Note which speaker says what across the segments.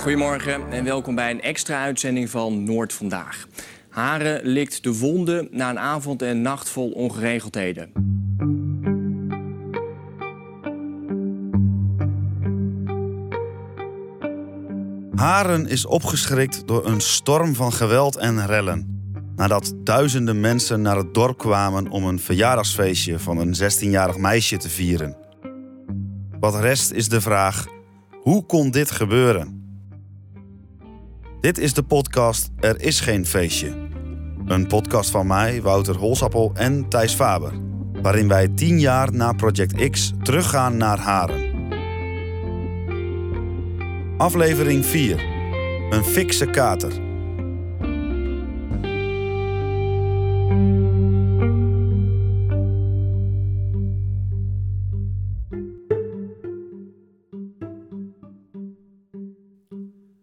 Speaker 1: Goedemorgen en welkom bij een extra uitzending van Noord Vandaag. Haren likt de wonden na een avond en nacht vol ongeregeldheden.
Speaker 2: Haren is opgeschrikt door een storm van geweld en rellen. Nadat duizenden mensen naar het dorp kwamen om een verjaardagsfeestje van een 16-jarig meisje te vieren. Wat rest is de vraag: hoe kon dit gebeuren? Dit is de podcast Er is geen feestje. Een podcast van mij, Wouter Holsappel en Thijs Faber. Waarin wij tien jaar na Project X teruggaan naar Haren. Aflevering 4. Een fikse kater.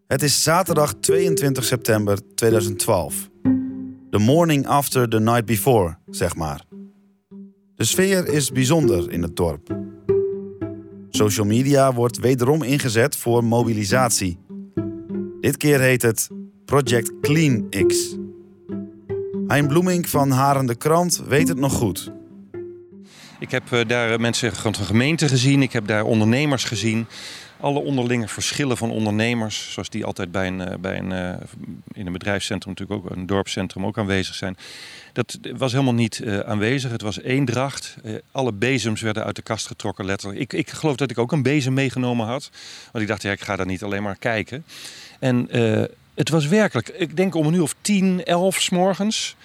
Speaker 2: Het is zaterdag 22 september 2012. The morning after the night before, zeg maar. De sfeer is bijzonder in het dorp. Social media wordt wederom ingezet voor mobilisatie. Dit keer heet het Project Clean X. Hein Bloemink van Haren de Krant weet het nog goed.
Speaker 3: Ik heb eh, daar mensen van de gemeente gezien, ik heb daar ondernemers gezien alle onderlinge verschillen van ondernemers, zoals die altijd bij een, eh, bij een, eh, in een bedrijfscentrum, natuurlijk ook een dorpscentrum ook aanwezig zijn. Dat was helemaal niet uh, aanwezig. Het was eendracht. Uh, alle bezems werden uit de kast getrokken, letterlijk. Ik, ik geloof dat ik ook een bezem meegenomen had. Want ik dacht, ja, ik ga daar niet alleen maar kijken. En het was werkelijk, ik denk om uur of tien, elf s morgens...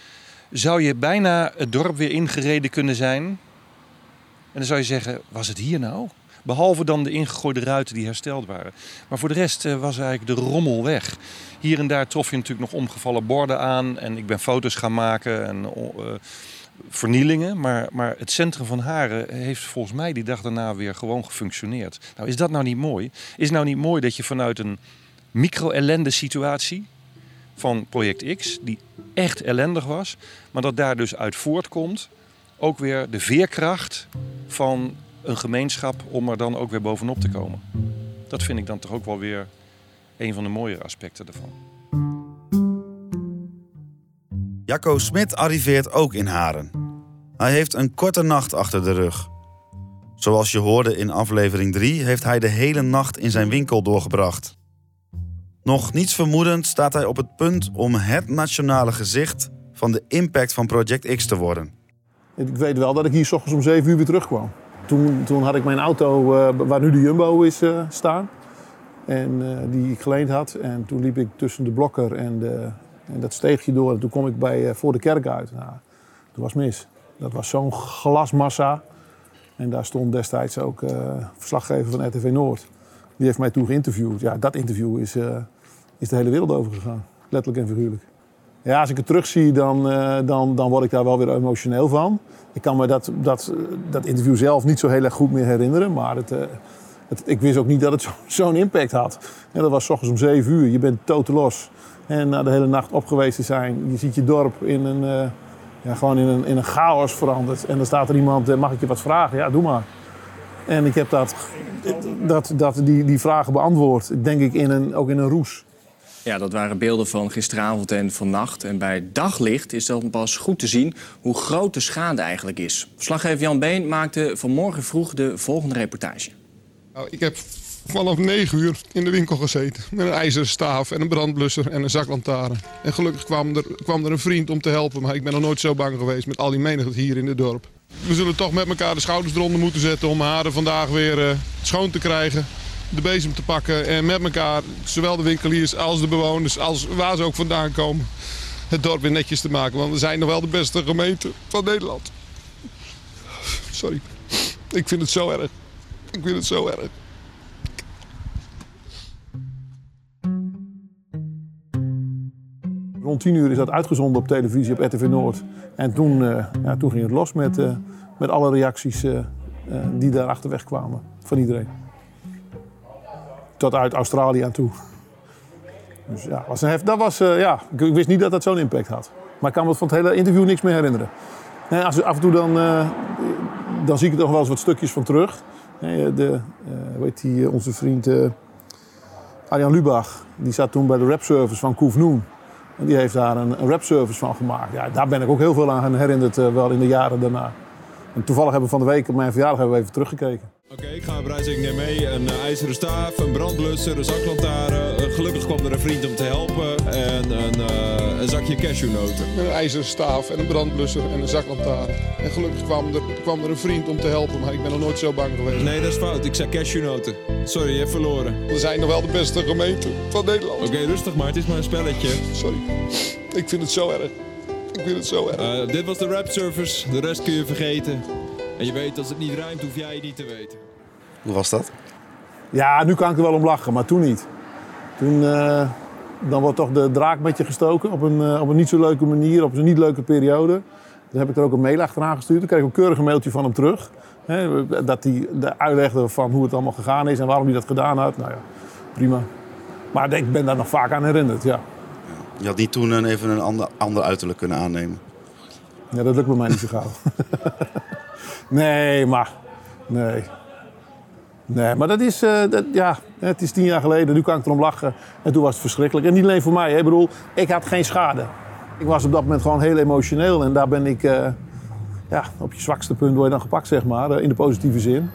Speaker 3: zou je bijna het dorp weer ingereden kunnen zijn. En dan zou je zeggen, was het hier nou? Behalve dan de ingegooide ruiten die hersteld waren. Maar voor de rest uh, was eigenlijk de rommel weg. Hier en daar trof je natuurlijk nog omgevallen borden aan. En ik ben foto's gaan maken en uh, vernielingen. Maar, maar het centrum van Haren heeft volgens mij die dag daarna weer gewoon gefunctioneerd. Nou, is dat nou niet mooi? Is nou niet mooi dat je vanuit een micro-ellende situatie van project X, die echt ellendig was, maar dat daar dus uit voortkomt ook weer de veerkracht van een gemeenschap om er dan ook weer bovenop te komen. Dat vind ik dan toch ook wel weer een van de mooiere aspecten ervan.
Speaker 2: Jacco Smit arriveert ook in Haren. Hij heeft een korte nacht achter de rug. Zoals je hoorde in aflevering 3 heeft hij de hele nacht in zijn winkel doorgebracht. Nog niets vermoedend staat hij op het punt om het nationale gezicht van de impact van Project X te worden.
Speaker 4: Ik weet wel dat ik hier s ochtends om 7 uur weer terugkwam. Toen, toen had ik mijn auto, uh, waar nu de Jumbo is, uh, staan. En uh, die ik geleend had. En toen liep ik tussen de blokker en, de, en dat steegje door. En toen kom ik bij, voor de kerk uit. Nou, toen was mis. Dat was zo'n glasmassa. En daar stond destijds ook verslaggever van RTV Noord. Die heeft mij toen geïnterviewd. Ja, dat interview is, is de hele wereld over gegaan. Letterlijk en figuurlijk. Ja, als ik het terugzie, dan, dan, dan word ik daar wel weer emotioneel van. Ik kan me dat, dat, dat interview zelf niet zo heel erg goed meer herinneren. Maar het, het, ik wist ook niet dat het zo'n zo impact had. Dat was s ochtends om 7 uur. Je bent totaal los. En na de hele nacht op geweest te zijn, je ziet je dorp in een, uh, ja, gewoon in een, in een chaos veranderd. En dan staat er iemand, mag ik je wat vragen? Ja, doe maar. En ik heb dat, dat, dat, die, die vragen beantwoord, denk ik, in een, ook in een roes.
Speaker 1: Ja, dat waren beelden van gisteravond en vannacht. En bij daglicht is dan pas goed te zien hoe groot de schade eigenlijk is. Verslaggever Jan Been maakte vanmorgen vroeg de volgende reportage.
Speaker 5: Nou, ik heb vanaf 9 uur in de winkel gezeten. Met een ijzeren staaf en een brandblusser en een zaklantaarn. En gelukkig kwam er, kwam er een vriend om te helpen. Maar ik ben nog nooit zo bang geweest met al die menigte hier in het dorp. We zullen toch met elkaar de schouders eronder moeten zetten om haren vandaag weer uh, schoon te krijgen de bezem te pakken en met elkaar, zowel de winkeliers als de bewoners, als waar ze ook vandaan komen, het dorp weer netjes te maken. Want we zijn nog wel de beste gemeente van Nederland. Sorry. Ik vind het zo erg. Ik vind het zo erg.
Speaker 4: Rond 10 uur is dat uitgezonden op televisie op RTV Noord. En toen, uh, ja, toen ging het los met, uh, met alle reacties uh, die daar achterweg kwamen van iedereen tot uit Australië aan toe. Dus ja, was een hef, dat was, uh, ja, ik wist niet dat dat zo'n impact had. Maar ik kan me van het hele interview niks meer herinneren. En als, af en toe dan, uh, dan zie ik er nog wel eens wat stukjes van terug. De, uh, hoe heet die, onze vriend Arjan Lubach, die zat toen bij de rapservice van Koef Noen. En die heeft daar een, een rapservice van gemaakt. Ja, daar ben ik ook heel veel aan herinnerd, wel in de jaren daarna. En toevallig hebben we van de week op mijn verjaardag hebben we even teruggekeken.
Speaker 6: Oké, ik ga een prijs neem mee. Een uh, ijzeren staaf, een brandblusser, een zaklantaarn. Uh, gelukkig kwam er een vriend om te helpen. En een, uh, een zakje cashewnoten.
Speaker 5: Een ijzeren staaf en een brandblusser en een zaklantaarn. En gelukkig kwam er, kwam er een vriend om te helpen. Maar ik ben nog nooit zo bang geweest.
Speaker 6: Nee, dat is fout. Ik zei cashewnoten. Sorry, je hebt verloren.
Speaker 5: We zijn nog wel de beste gemeente van Nederland.
Speaker 6: Oké, okay, rustig maar. Het is maar een spelletje.
Speaker 5: Sorry. Ik vind het zo erg. Ik vind het zo erg.
Speaker 6: dit was de rap service. De rest kun je vergeten. En je weet, als het niet ruimt, hoef jij het niet te weten.
Speaker 2: Hoe was dat?
Speaker 4: Ja, nu kan ik er wel om lachen, maar toen niet. Toen uh, dan wordt toch de draak met je gestoken op een, uh, op een niet zo leuke manier, op een niet leuke periode. Dan heb ik er ook een mail achteraan gestuurd. Dan kreeg ik een keurig een mailtje van hem terug. Hè, dat hij uitlegde van hoe het allemaal gegaan is en waarom hij dat gedaan had. Nou ja, prima. Maar ik ben daar nog vaak aan herinnerd, ja.
Speaker 2: Je had niet toen een, even een ander, ander uiterlijk kunnen aannemen?
Speaker 4: Ja, dat lukt bij mij niet zo gauw. nee, maar... Nee. Nee, maar dat is, uh, dat, ja, het is tien jaar geleden. Nu kan ik erom lachen. En toen was het verschrikkelijk. En niet alleen voor mij. Ik bedoel, ik had geen schade. Ik was op dat moment gewoon heel emotioneel. En daar ben ik, uh, ja, op je zwakste punt word je dan gepakt, zeg maar. Uh, in de positieve zin.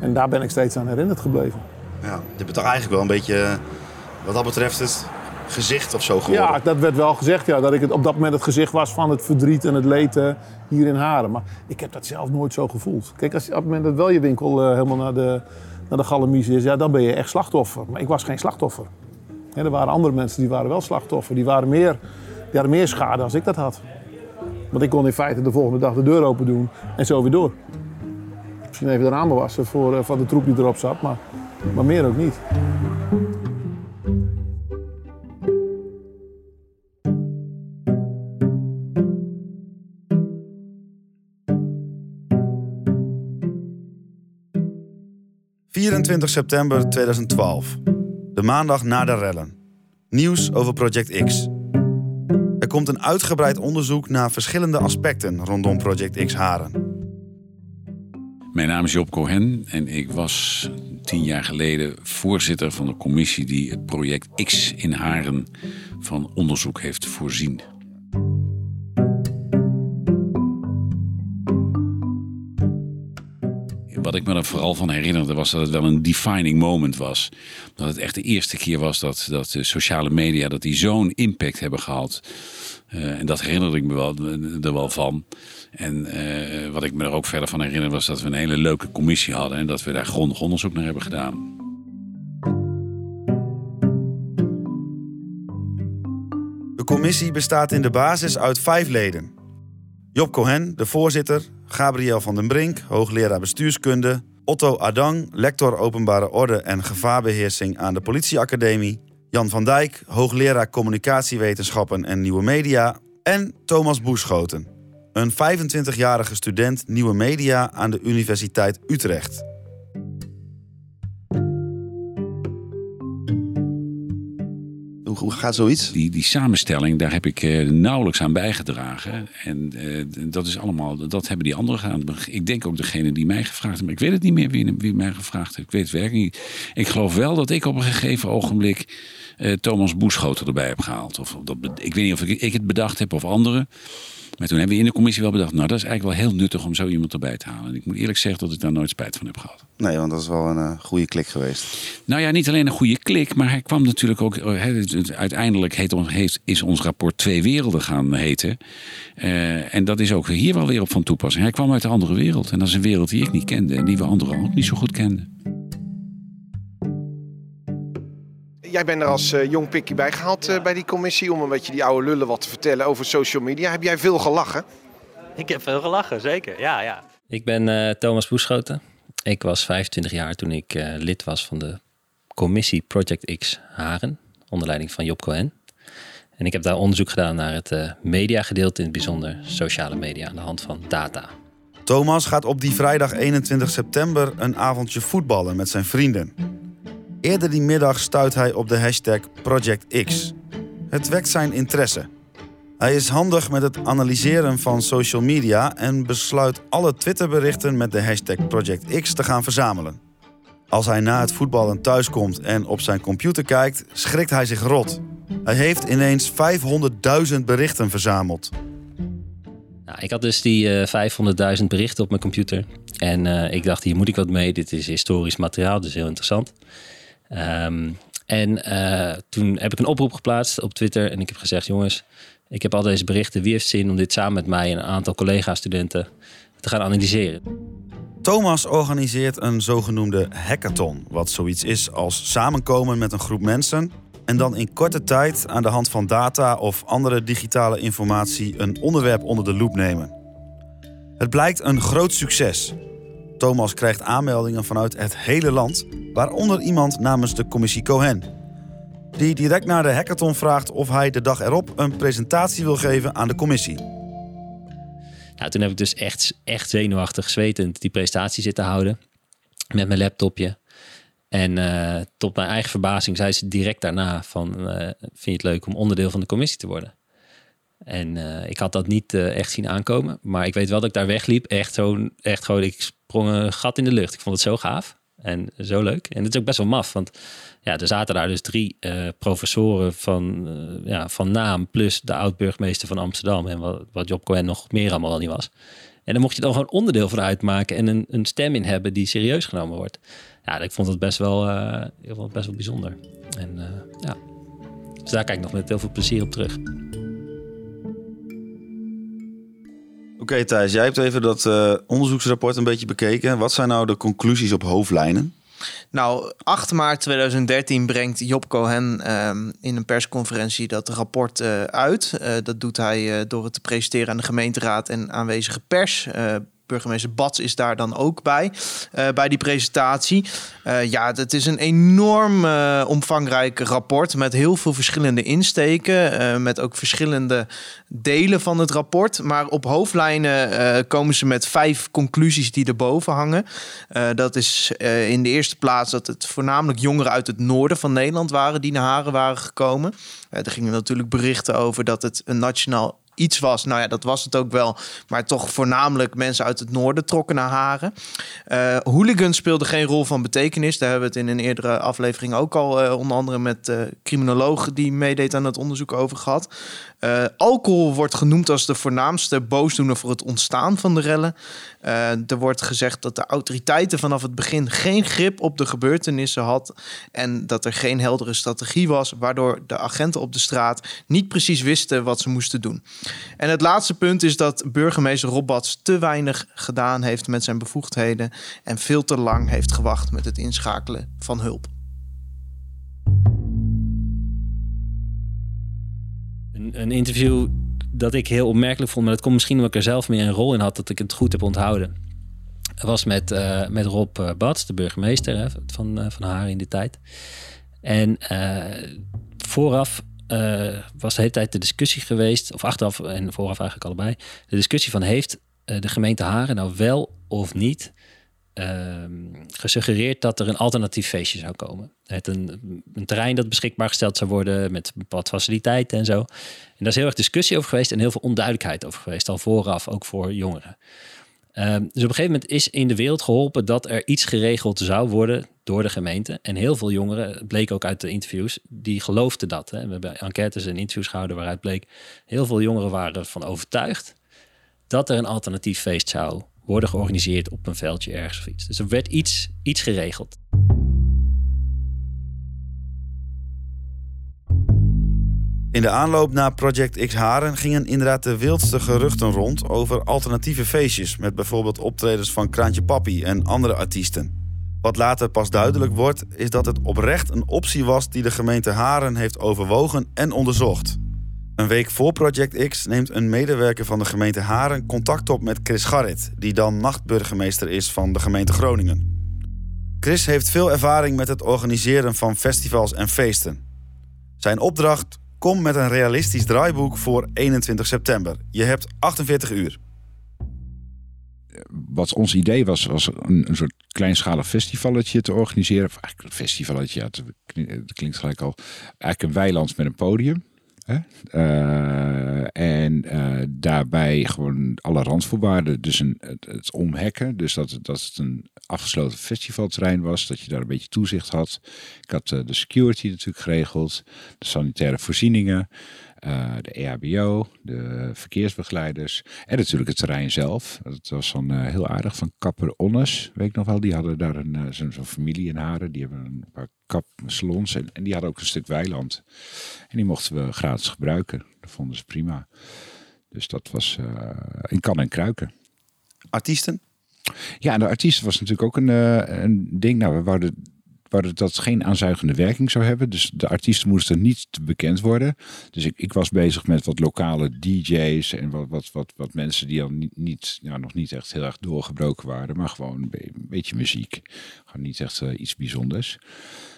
Speaker 4: En daar ben ik steeds aan herinnerd gebleven.
Speaker 2: Ja, je bent toch eigenlijk wel een beetje, wat dat betreft, het gezicht of zo geworden?
Speaker 4: Ja, dat werd wel gezegd. Ja, dat ik het, op dat moment het gezicht was van het verdriet en het leed hier in Haren. Maar ik heb dat zelf nooit zo gevoeld. Kijk, als je op het moment dat wel je winkel helemaal naar de naar de galamise is, ja, dan ben je echt slachtoffer. Maar ik was geen slachtoffer. er waren andere mensen die waren wel slachtoffer. Die, waren meer, die hadden meer schade als ik dat had. Want ik kon in feite de volgende dag de deur open doen en zo weer door. Misschien even de ramen wassen voor, uh, van de troep die erop zat, maar, maar meer ook niet.
Speaker 2: 24 september 2012. De maandag na de rellen. Nieuws over Project X. Er komt een uitgebreid onderzoek naar verschillende aspecten rondom Project X Haren.
Speaker 7: Mijn naam is Job Cohen en ik was tien jaar geleden voorzitter van de commissie die het project X in Haren van onderzoek heeft voorzien. Wat ik me er vooral van herinnerde was dat het wel een defining moment was. Dat het echt de eerste keer was dat, dat de sociale media dat die zo'n impact hebben gehad. Uh, en dat herinnerde ik me wel, er wel van. En uh, wat ik me er ook verder van herinner was dat we een hele leuke commissie hadden. En dat we daar grondig onderzoek naar hebben gedaan.
Speaker 2: De commissie bestaat in de basis uit vijf leden. Job Cohen, de voorzitter, Gabriel van den Brink, hoogleraar bestuurskunde, Otto Adang, lector openbare orde en gevaarbeheersing aan de politieacademie, Jan van Dijk, hoogleraar communicatiewetenschappen en nieuwe media. En Thomas Boeschoten, een 25-jarige student nieuwe media aan de Universiteit Utrecht. Hoe gaat zoiets?
Speaker 7: Die, die samenstelling, daar heb ik uh, nauwelijks aan bijgedragen. En uh, dat is allemaal, dat hebben die anderen gedaan. Ik denk ook degene die mij gevraagd hebben. Ik weet het niet meer wie, mij gevraagd heeft. Ik weet het werkelijk niet. Ik geloof wel dat ik op een gegeven ogenblik uh, Thomas Boeschoten erbij heb gehaald. Of dat, ik weet niet of ik het bedacht heb of anderen. Maar toen hebben we in de commissie wel bedacht, nou dat is eigenlijk wel heel nuttig om zo iemand erbij te halen. En ik moet eerlijk zeggen dat ik daar nooit spijt van heb gehad.
Speaker 2: Nee, want dat is wel een uh, goede klik geweest.
Speaker 7: Nou ja, niet alleen een goede klik, maar hij kwam natuurlijk ook. He, uiteindelijk heet, heet, is ons rapport Twee Werelden gaan heten. Uh, en dat is ook hier wel weer op van toepassing. Hij kwam uit een andere wereld. En dat is een wereld die ik niet kende en die we anderen ook niet zo goed kenden.
Speaker 8: Jij bent er als uh, jong pikkie bij gehaald uh, bij die commissie om een beetje die oude lullen wat te vertellen over social media. Heb jij veel gelachen?
Speaker 9: Ik heb veel gelachen, zeker. Ja, ja. Ik ben uh, Thomas Boeschoten. Ik was 25 jaar toen ik lid was van de commissie Project X Haren, onder leiding van Job Cohen. En ik heb daar onderzoek gedaan naar het mediagedeelte, in het bijzonder sociale media aan de hand van data.
Speaker 2: Thomas gaat op die vrijdag 21 september een avondje voetballen met zijn vrienden. Eerder die middag stuit hij op de hashtag Project X. Het wekt zijn interesse. Hij is handig met het analyseren van social media en besluit alle Twitterberichten met de hashtag Project X te gaan verzamelen. Als hij na het voetballen thuiskomt en op zijn computer kijkt, schrikt hij zich rot. Hij heeft ineens 500.000 berichten verzameld.
Speaker 9: Nou, ik had dus die uh, 500.000 berichten op mijn computer. En uh, ik dacht, hier moet ik wat mee. Dit is historisch materiaal, dus heel interessant. Um, en uh, toen heb ik een oproep geplaatst op Twitter. En ik heb gezegd, jongens, ik heb al deze berichten. Wie heeft zin om dit samen met mij en een aantal collega-studenten te gaan analyseren?
Speaker 2: Thomas organiseert een zogenoemde hackathon. Wat zoiets is als samenkomen met een groep mensen en dan in korte tijd aan de hand van data of andere digitale informatie een onderwerp onder de loep nemen. Het blijkt een groot succes. Thomas krijgt aanmeldingen vanuit het hele land, waaronder iemand namens de commissie Cohen. Die direct naar de hackathon vraagt of hij de dag erop een presentatie wil geven aan de commissie.
Speaker 9: Nou, toen heb ik dus echt, echt zenuwachtig zwetend die presentatie zitten houden. Met mijn laptopje. En uh, tot mijn eigen verbazing zei ze direct daarna van... Uh, vind je het leuk om onderdeel van de commissie te worden? En uh, ik had dat niet echt zien aankomen. Maar ik weet wel dat ik daar wegliep. Echt, zo, echt gewoon, ik sprong een gat in de lucht. Ik vond het zo gaaf en zo leuk. En het is ook best wel maf, want ja, er zaten daar dus drie professoren van, ja, van naam... plus de oud-burgemeester van Amsterdam en wat, Job Cohen nog meer allemaal al niet was. En dan mocht je dan gewoon onderdeel van uitmaken en een, een stem in hebben die serieus genomen wordt ja, ik vond het best wel, vond het best wel bijzonder. En ja, dus daar kijk ik nog met heel veel plezier op terug.
Speaker 2: Oké okay, Thijs, jij hebt even dat uh, onderzoeksrapport een beetje bekeken. Wat zijn nou de conclusies op hoofdlijnen?
Speaker 10: Nou, 8 maart 2013 brengt Job Cohen uh, in een persconferentie dat rapport uh, uit. Uh, dat doet hij door het te presenteren aan de gemeenteraad en aanwezige pers burgemeester Bats is daar dan ook bij, uh, bij die presentatie. Uh, ja, het is een enorm uh, omvangrijk rapport met heel veel verschillende insteken, met ook verschillende delen van het rapport. Maar op hoofdlijnen komen ze met vijf conclusies die erboven hangen. dat is in de eerste plaats dat het voornamelijk jongeren uit het noorden van Nederland waren die naar Haren waren gekomen. er gingen natuurlijk berichten over dat het een nationaal iets was. Nou ja, dat was het ook wel. Maar toch voornamelijk mensen uit het noorden trokken naar Haren. Uh, hooligans speelden geen rol van betekenis. Daar hebben we het in een eerdere aflevering ook al uh, onder andere met uh, criminologen die meedeed aan het onderzoek over gehad. Uh, alcohol wordt genoemd als de voornaamste boosdoener voor het ontstaan van de rellen. Uh, er wordt gezegd dat de autoriteiten vanaf het begin geen grip op de gebeurtenissen had en dat er geen heldere strategie was, waardoor de agenten op de straat niet precies wisten wat ze moesten doen. En het laatste punt is dat burgemeester Robbats te weinig gedaan heeft met zijn bevoegdheden en veel te lang heeft gewacht met het inschakelen van hulp.
Speaker 9: Een, interview dat ik heel opmerkelijk vond, maar dat komt misschien omdat ik er zelf meer een rol in had, dat ik het goed heb onthouden. was met, uh, met Rob uh, Bats, de burgemeester hè, van, uh, van Haar in die tijd. En vooraf was de hele tijd de discussie geweest, of achteraf en vooraf eigenlijk allebei, de discussie van heeft de gemeente Haren nou wel of niet gesuggereerd dat er een alternatief feestje zou komen. Het een, een, terrein dat beschikbaar gesteld zou worden met bepaalde faciliteiten en zo. En daar is heel erg discussie over geweest en heel veel onduidelijkheid over geweest, al vooraf, ook voor jongeren. Uh, dus op een gegeven moment is in de wereld geholpen dat er iets geregeld zou worden door de gemeente. En heel veel jongeren, bleek ook uit de interviews, die geloofden dat. Hè. We hebben enquêtes en interviews gehouden waaruit bleek, heel veel jongeren waren ervan overtuigd dat er een alternatief feest zou worden georganiseerd op een veldje ergens of iets. Dus er werd iets, iets geregeld.
Speaker 2: In de aanloop naar Project X Haren gingen inderdaad de wildste geruchten rond over alternatieve feestjes met bijvoorbeeld optredens van Kraantje Papi en andere artiesten. Wat later pas duidelijk wordt, is dat het oprecht een optie was die de gemeente Haren heeft overwogen en onderzocht. Een week voor Project X neemt een medewerker van de gemeente Haren contact op met Chris Garrit, die dan nachtburgemeester is van de gemeente Groningen. Chris heeft veel ervaring met het organiseren van festivals en feesten. Zijn opdracht: kom met een realistisch draaiboek voor 21 september. Je hebt 48 uur.
Speaker 11: Wat ons idee was, was een, een soort kleinschalig festivalletje te organiseren. Eigenlijk een festivalletje, ja, het klinkt gelijk al. Eigenlijk een weiland met een podium. Uh, en uh, daarbij gewoon alle randvoorwaarden. Dus een, het, omhekken. Dus dat, dat het een afgesloten festivalterrein was. Dat je daar een beetje toezicht had. Ik had uh, de security natuurlijk geregeld. De sanitaire voorzieningen. De EHBO, de verkeersbegeleiders en natuurlijk het terrein zelf. Dat was dan heel aardig van Kapper Onnes, weet ik nog wel. Die hadden daar een, uh, familie in Haren. Die hebben een paar kapsalons en, en die hadden ook een stuk weiland. En die mochten we gratis gebruiken. Dat vonden ze prima. Dus dat was in kan en kruiken.
Speaker 2: Artiesten?
Speaker 11: Ja, de artiesten was natuurlijk ook een, een ding. Nou, we wouden waar dat geen aanzuigende werking zou hebben. Dus de artiesten moesten niet te bekend worden. Dus ik, ik was bezig met wat lokale DJ's en wat, wat, wat, wat mensen die al niet, niet ja, nog niet echt heel erg doorgebroken waren, maar gewoon een, be een beetje muziek. Gewoon niet echt uh, iets bijzonders.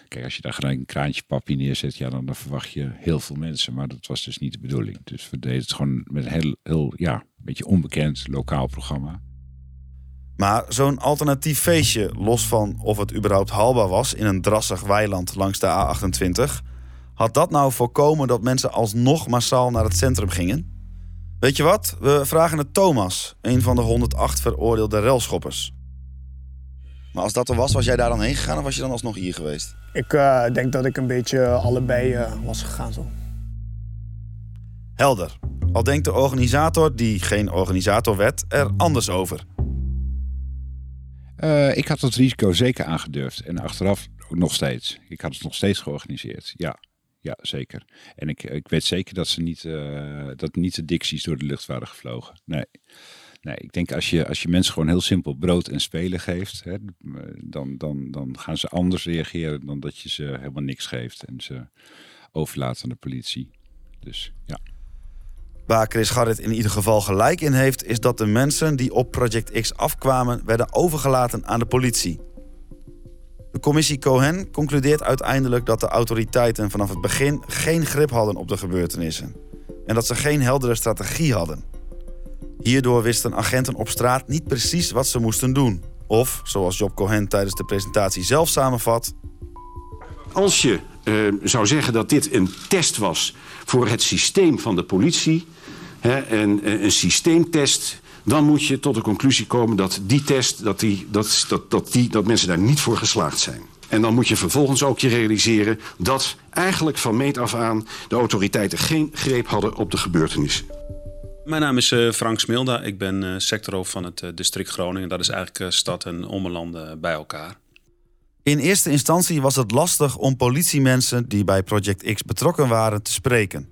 Speaker 11: Kijk, als je daar een kraantje papier neerzet, ja, dan, verwacht je heel veel mensen. Maar dat was dus niet de bedoeling. Dus we deden het gewoon met een heel, heel ja, een beetje onbekend lokaal programma.
Speaker 2: Maar zo'n alternatief feestje, los van of het überhaupt haalbaar was in een drassig weiland langs de A28, had dat nou voorkomen dat mensen alsnog massaal naar het centrum gingen? Weet je wat? We vragen het Thomas, een van de 108 veroordeelde relschoppers. Maar als dat er was, was jij daar dan heen gegaan of was je dan alsnog hier geweest?
Speaker 12: Ik uh, denk dat ik een beetje allebei uh, was gegaan zo.
Speaker 2: Helder. Al denkt de organisator, die geen organisator werd, er anders over.
Speaker 11: Uh, ik had het risico zeker aangedurfd. En achteraf ook nog steeds. Ik had het nog steeds georganiseerd. Ja, ja zeker. En ik, ik weet zeker dat, ze niet, uh, dat niet de dicties door de lucht waren gevlogen. Nee. Nee, ik denk als je, als je mensen gewoon heel simpel brood en spelen geeft, hè, dan, dan, dan gaan ze anders reageren dan dat je ze helemaal niks geeft en ze overlaat aan de politie. Dus ja.
Speaker 2: Waar Chris Garrit in ieder geval gelijk in heeft, is dat de mensen die op Project X afkwamen, werden overgelaten aan de politie. De commissie Cohen concludeert uiteindelijk dat de autoriteiten vanaf het begin geen grip hadden op de gebeurtenissen en dat ze geen heldere strategie hadden. Hierdoor wisten agenten op straat niet precies wat ze moesten doen. Of, zoals Job Cohen tijdens de presentatie zelf samenvat.
Speaker 13: Als je uh, zou zeggen dat dit een test was voor het systeem van de politie, hè, en, een systeemtest, dan moet je tot de conclusie komen dat die test, dat, die, dat, dat, dat, die, dat mensen daar niet voor geslaagd zijn. En dan moet je vervolgens ook je realiseren dat eigenlijk van meet af aan de autoriteiten geen greep hadden op de gebeurtenissen.
Speaker 14: Mijn naam is uh, Frank Smilda. Ik ben uh, sectorhoofd van het uh, district Groningen. Dat is eigenlijk stad en ommelanden bij elkaar.
Speaker 2: In eerste instantie was het lastig om politiemensen die bij Project X betrokken waren te spreken.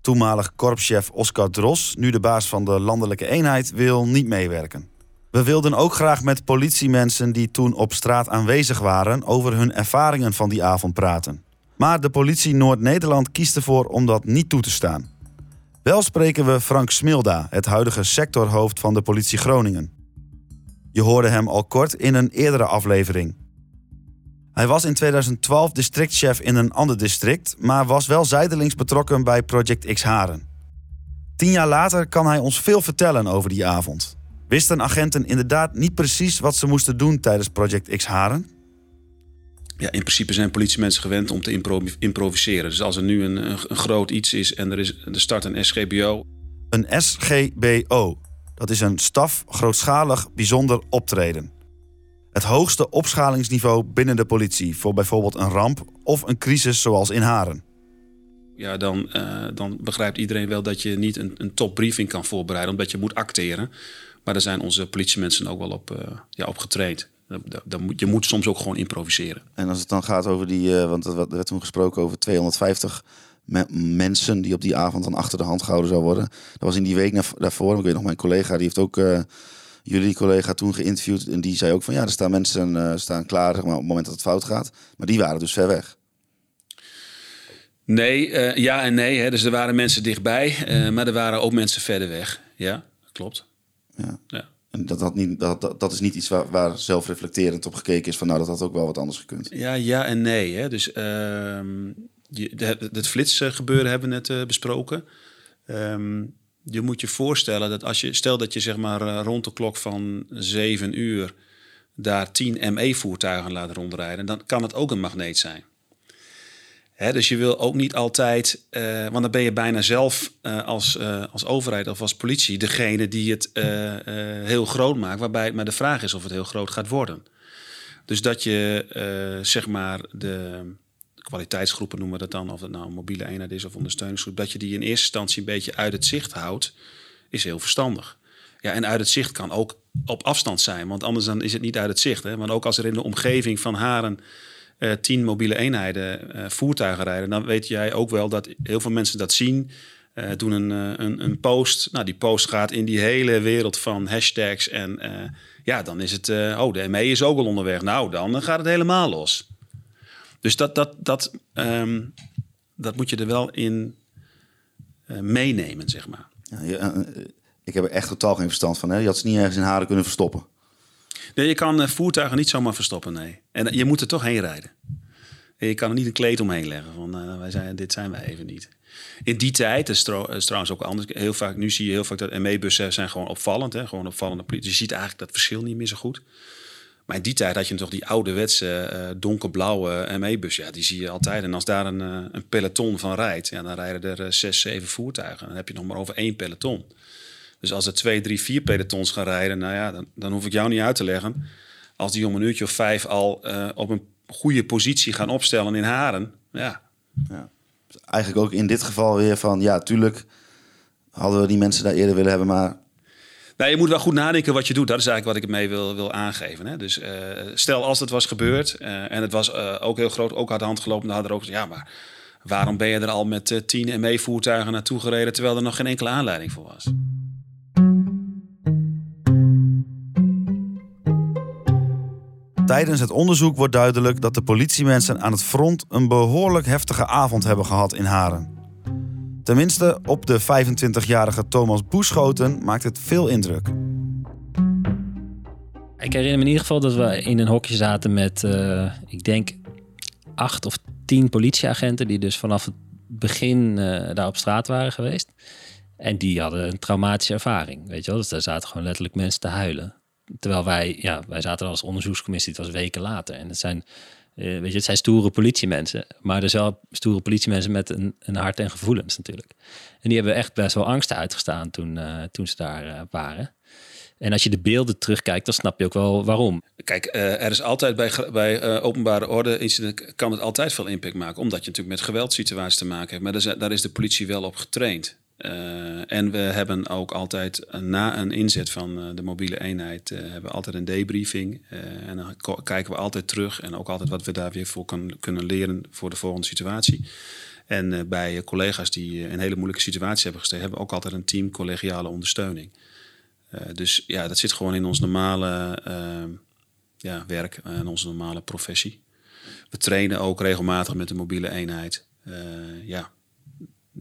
Speaker 2: Toenmalig korpschef Oscar Dros, nu de baas van de landelijke eenheid, wil niet meewerken. We wilden ook graag met politiemensen die toen op straat aanwezig waren over hun ervaringen van die avond praten. Maar de politie Noord-Nederland kiest ervoor om dat niet toe te staan. Wel spreken we Frank Smilda, het huidige sectorhoofd van de politie Groningen. Je hoorde hem al kort in een eerdere aflevering. Hij was in 2012 districtchef in een ander district, maar was wel zijdelings betrokken bij Project X Haren. Tien jaar later kan hij ons veel vertellen over die avond. Wisten agenten inderdaad niet precies wat ze moesten doen tijdens Project X Haren?
Speaker 14: Ja, in principe zijn politiemensen gewend om te improv improviseren. Dus als er nu een, een, een, groot iets is en er, is, er start een SGBO.
Speaker 2: Een SGBO, dat is een staf grootschalig bijzonder optreden. Het hoogste opschalingsniveau binnen de politie voor bijvoorbeeld een ramp of een crisis zoals in Haren.
Speaker 14: Ja, dan, uh, dan begrijpt iedereen wel dat je niet een, een topbriefing kan voorbereiden, omdat je moet acteren. Maar daar zijn onze politiemensen ook wel op, uh, ja, op getraind. Dan moet, je moet soms ook gewoon improviseren.
Speaker 2: En als het dan gaat over die, uh, want er werd toen gesproken over 250 me mensen die op die avond dan achter de hand gehouden zou worden. Dat was in die week daarvoor. Ik weet nog, mijn collega die heeft ook uh, jullie collega toen geïnterviewd. En die zei ook van ja, er staan mensen uh, staan klaar zeg maar, op het moment dat het fout gaat. Maar die waren dus ver weg.
Speaker 14: Nee, uh, ja en nee. Hè. Dus er waren mensen dichtbij, maar er waren ook mensen verder weg. Ja, klopt.
Speaker 2: Ja. ja. En dat, dat, niet, dat, dat, dat is niet iets waar, zelfreflecterend op gekeken is van nou, dat had ook wel wat anders gekund.
Speaker 14: Ja, ja en nee. Hè. Dus uh, je, het flitsgebeuren hebben we net uh, besproken. Um, je moet je voorstellen dat als je, stel dat je zeg maar uh, rond de klok van 7 uur daar 10 ME-voertuigen laat rondrijden, dan kan het ook een magneet zijn. Dus je wil ook niet altijd, eh, want dan ben je bijna zelf eh, als, eh, als overheid of als politie degene die het heel groot maakt, waarbij het maar de vraag is of het heel groot gaat worden. Dus dat je zeg maar de kwaliteitsgroepen noemen we dat dan, of het nou mobiele eenheid is of ondersteuningsgroep, dat je die in eerste instantie een beetje uit het zicht houdt, is heel verstandig. Ja, en uit het zicht kan ook op afstand zijn, want anders dan is het niet uit het zicht. Hè? Want ook als er in de omgeving van Haren eh, tien mobiele eenheden eh, voertuigen rijden, dan weet jij ook wel dat heel veel mensen dat zien. eh, doen een, een, een post. Nou, die post gaat in die hele wereld van hashtags. En ja, dan is het. oh, de ME is ook al onderweg. Nou, dan gaat het helemaal los. Dus dat, dat, dat, ehm, dat moet je er wel in meenemen, zeg maar.
Speaker 2: Ja, ik heb er echt totaal geen verstand van. Hè? Je had ze niet ergens in Haren kunnen verstoppen.
Speaker 14: Je kan eh, voertuigen niet zomaar verstoppen, nee. En eh, je moet er toch heen rijden. En je kan er niet een kleed omheen leggen van eh, wij zijn, dit zijn wij even niet. In die tijd, is, trouw- is trouwens ook anders. Heel vaak, nu zie je heel vaak dat ME-bussen zijn gewoon opvallend. Hè? Gewoon opvallende politie. Je ziet eigenlijk dat verschil niet meer zo goed. Maar in die tijd had je toch die ouderwetse eh donkerblauwe ME-bus. Ja, die zie je altijd. En als daar een, een peloton van rijdt, ja, dan rijden er zes, zeven voertuigen. Dan heb je nog maar over één peloton. Dus als er twee, drie, vier pelotons gaan rijden, nou ja, dan, dan hoef ik jou niet uit te leggen. Als die om een uurtje of vijf al eh, op een goede positie gaan opstellen in Haren, ja.
Speaker 2: Eigenlijk ook in dit geval weer van... Ja, tuurlijk hadden we die mensen daar eerder willen hebben, maar...
Speaker 14: Nou, je moet wel goed nadenken wat je doet. Dat is eigenlijk wat ik mee wil, wil aangeven. Hè? Dus eh, stel als het was gebeurd eh, en het was ook heel groot, ook uit de hand gelopen, dan hadden er ook ja, maar waarom ben je er al met tien ME-voertuigen naartoe gereden terwijl er nog geen enkele aanleiding voor was?
Speaker 2: Tijdens het onderzoek wordt duidelijk dat de politiemensen aan het front een behoorlijk heftige avond hebben gehad in Haren. Tenminste, op de 25-jarige Thomas Boeschoten maakt het veel indruk.
Speaker 9: Ik herinner me in ieder geval dat we in een hokje zaten met, eh, ik denk, acht of tien politieagenten die dus vanaf het begin eh, daar op straat waren geweest. En die hadden een traumatische ervaring, weet je wel. Dus daar zaten gewoon letterlijk mensen te huilen. Terwijl wij, ja, wij zaten als onderzoekscommissie, het was weken later. En het zijn, eh, weet je, het zijn stoere politiemensen. Maar er zijn stoere politiemensen met een, een hart en gevoelens natuurlijk. En die hebben echt best wel angsten uitgestaan toen, eh, toen ze daar eh, waren. En als je de beelden terugkijkt, dan snap je ook wel waarom.
Speaker 14: Kijk, er is altijd bij, bij openbare orde incidenten kan het altijd veel impact maken, omdat je natuurlijk met geweldssituaties te maken hebt. Maar daar is de politie wel op getraind. Eh, en we hebben ook altijd eh, na een inzet van eh, de mobiele eenheid hebben we altijd een debriefing. En dan kijken we altijd terug en ook altijd wat we daar weer voor kan, kunnen leren voor de volgende situatie. En bij collega's die in hele moeilijke situaties hebben gestaan, hebben we ook altijd een team collegiale ondersteuning. Dus ja, dat zit gewoon in ons normale eh, ja, werk en onze normale professie. We trainen ook regelmatig met de mobiele eenheid. Ja,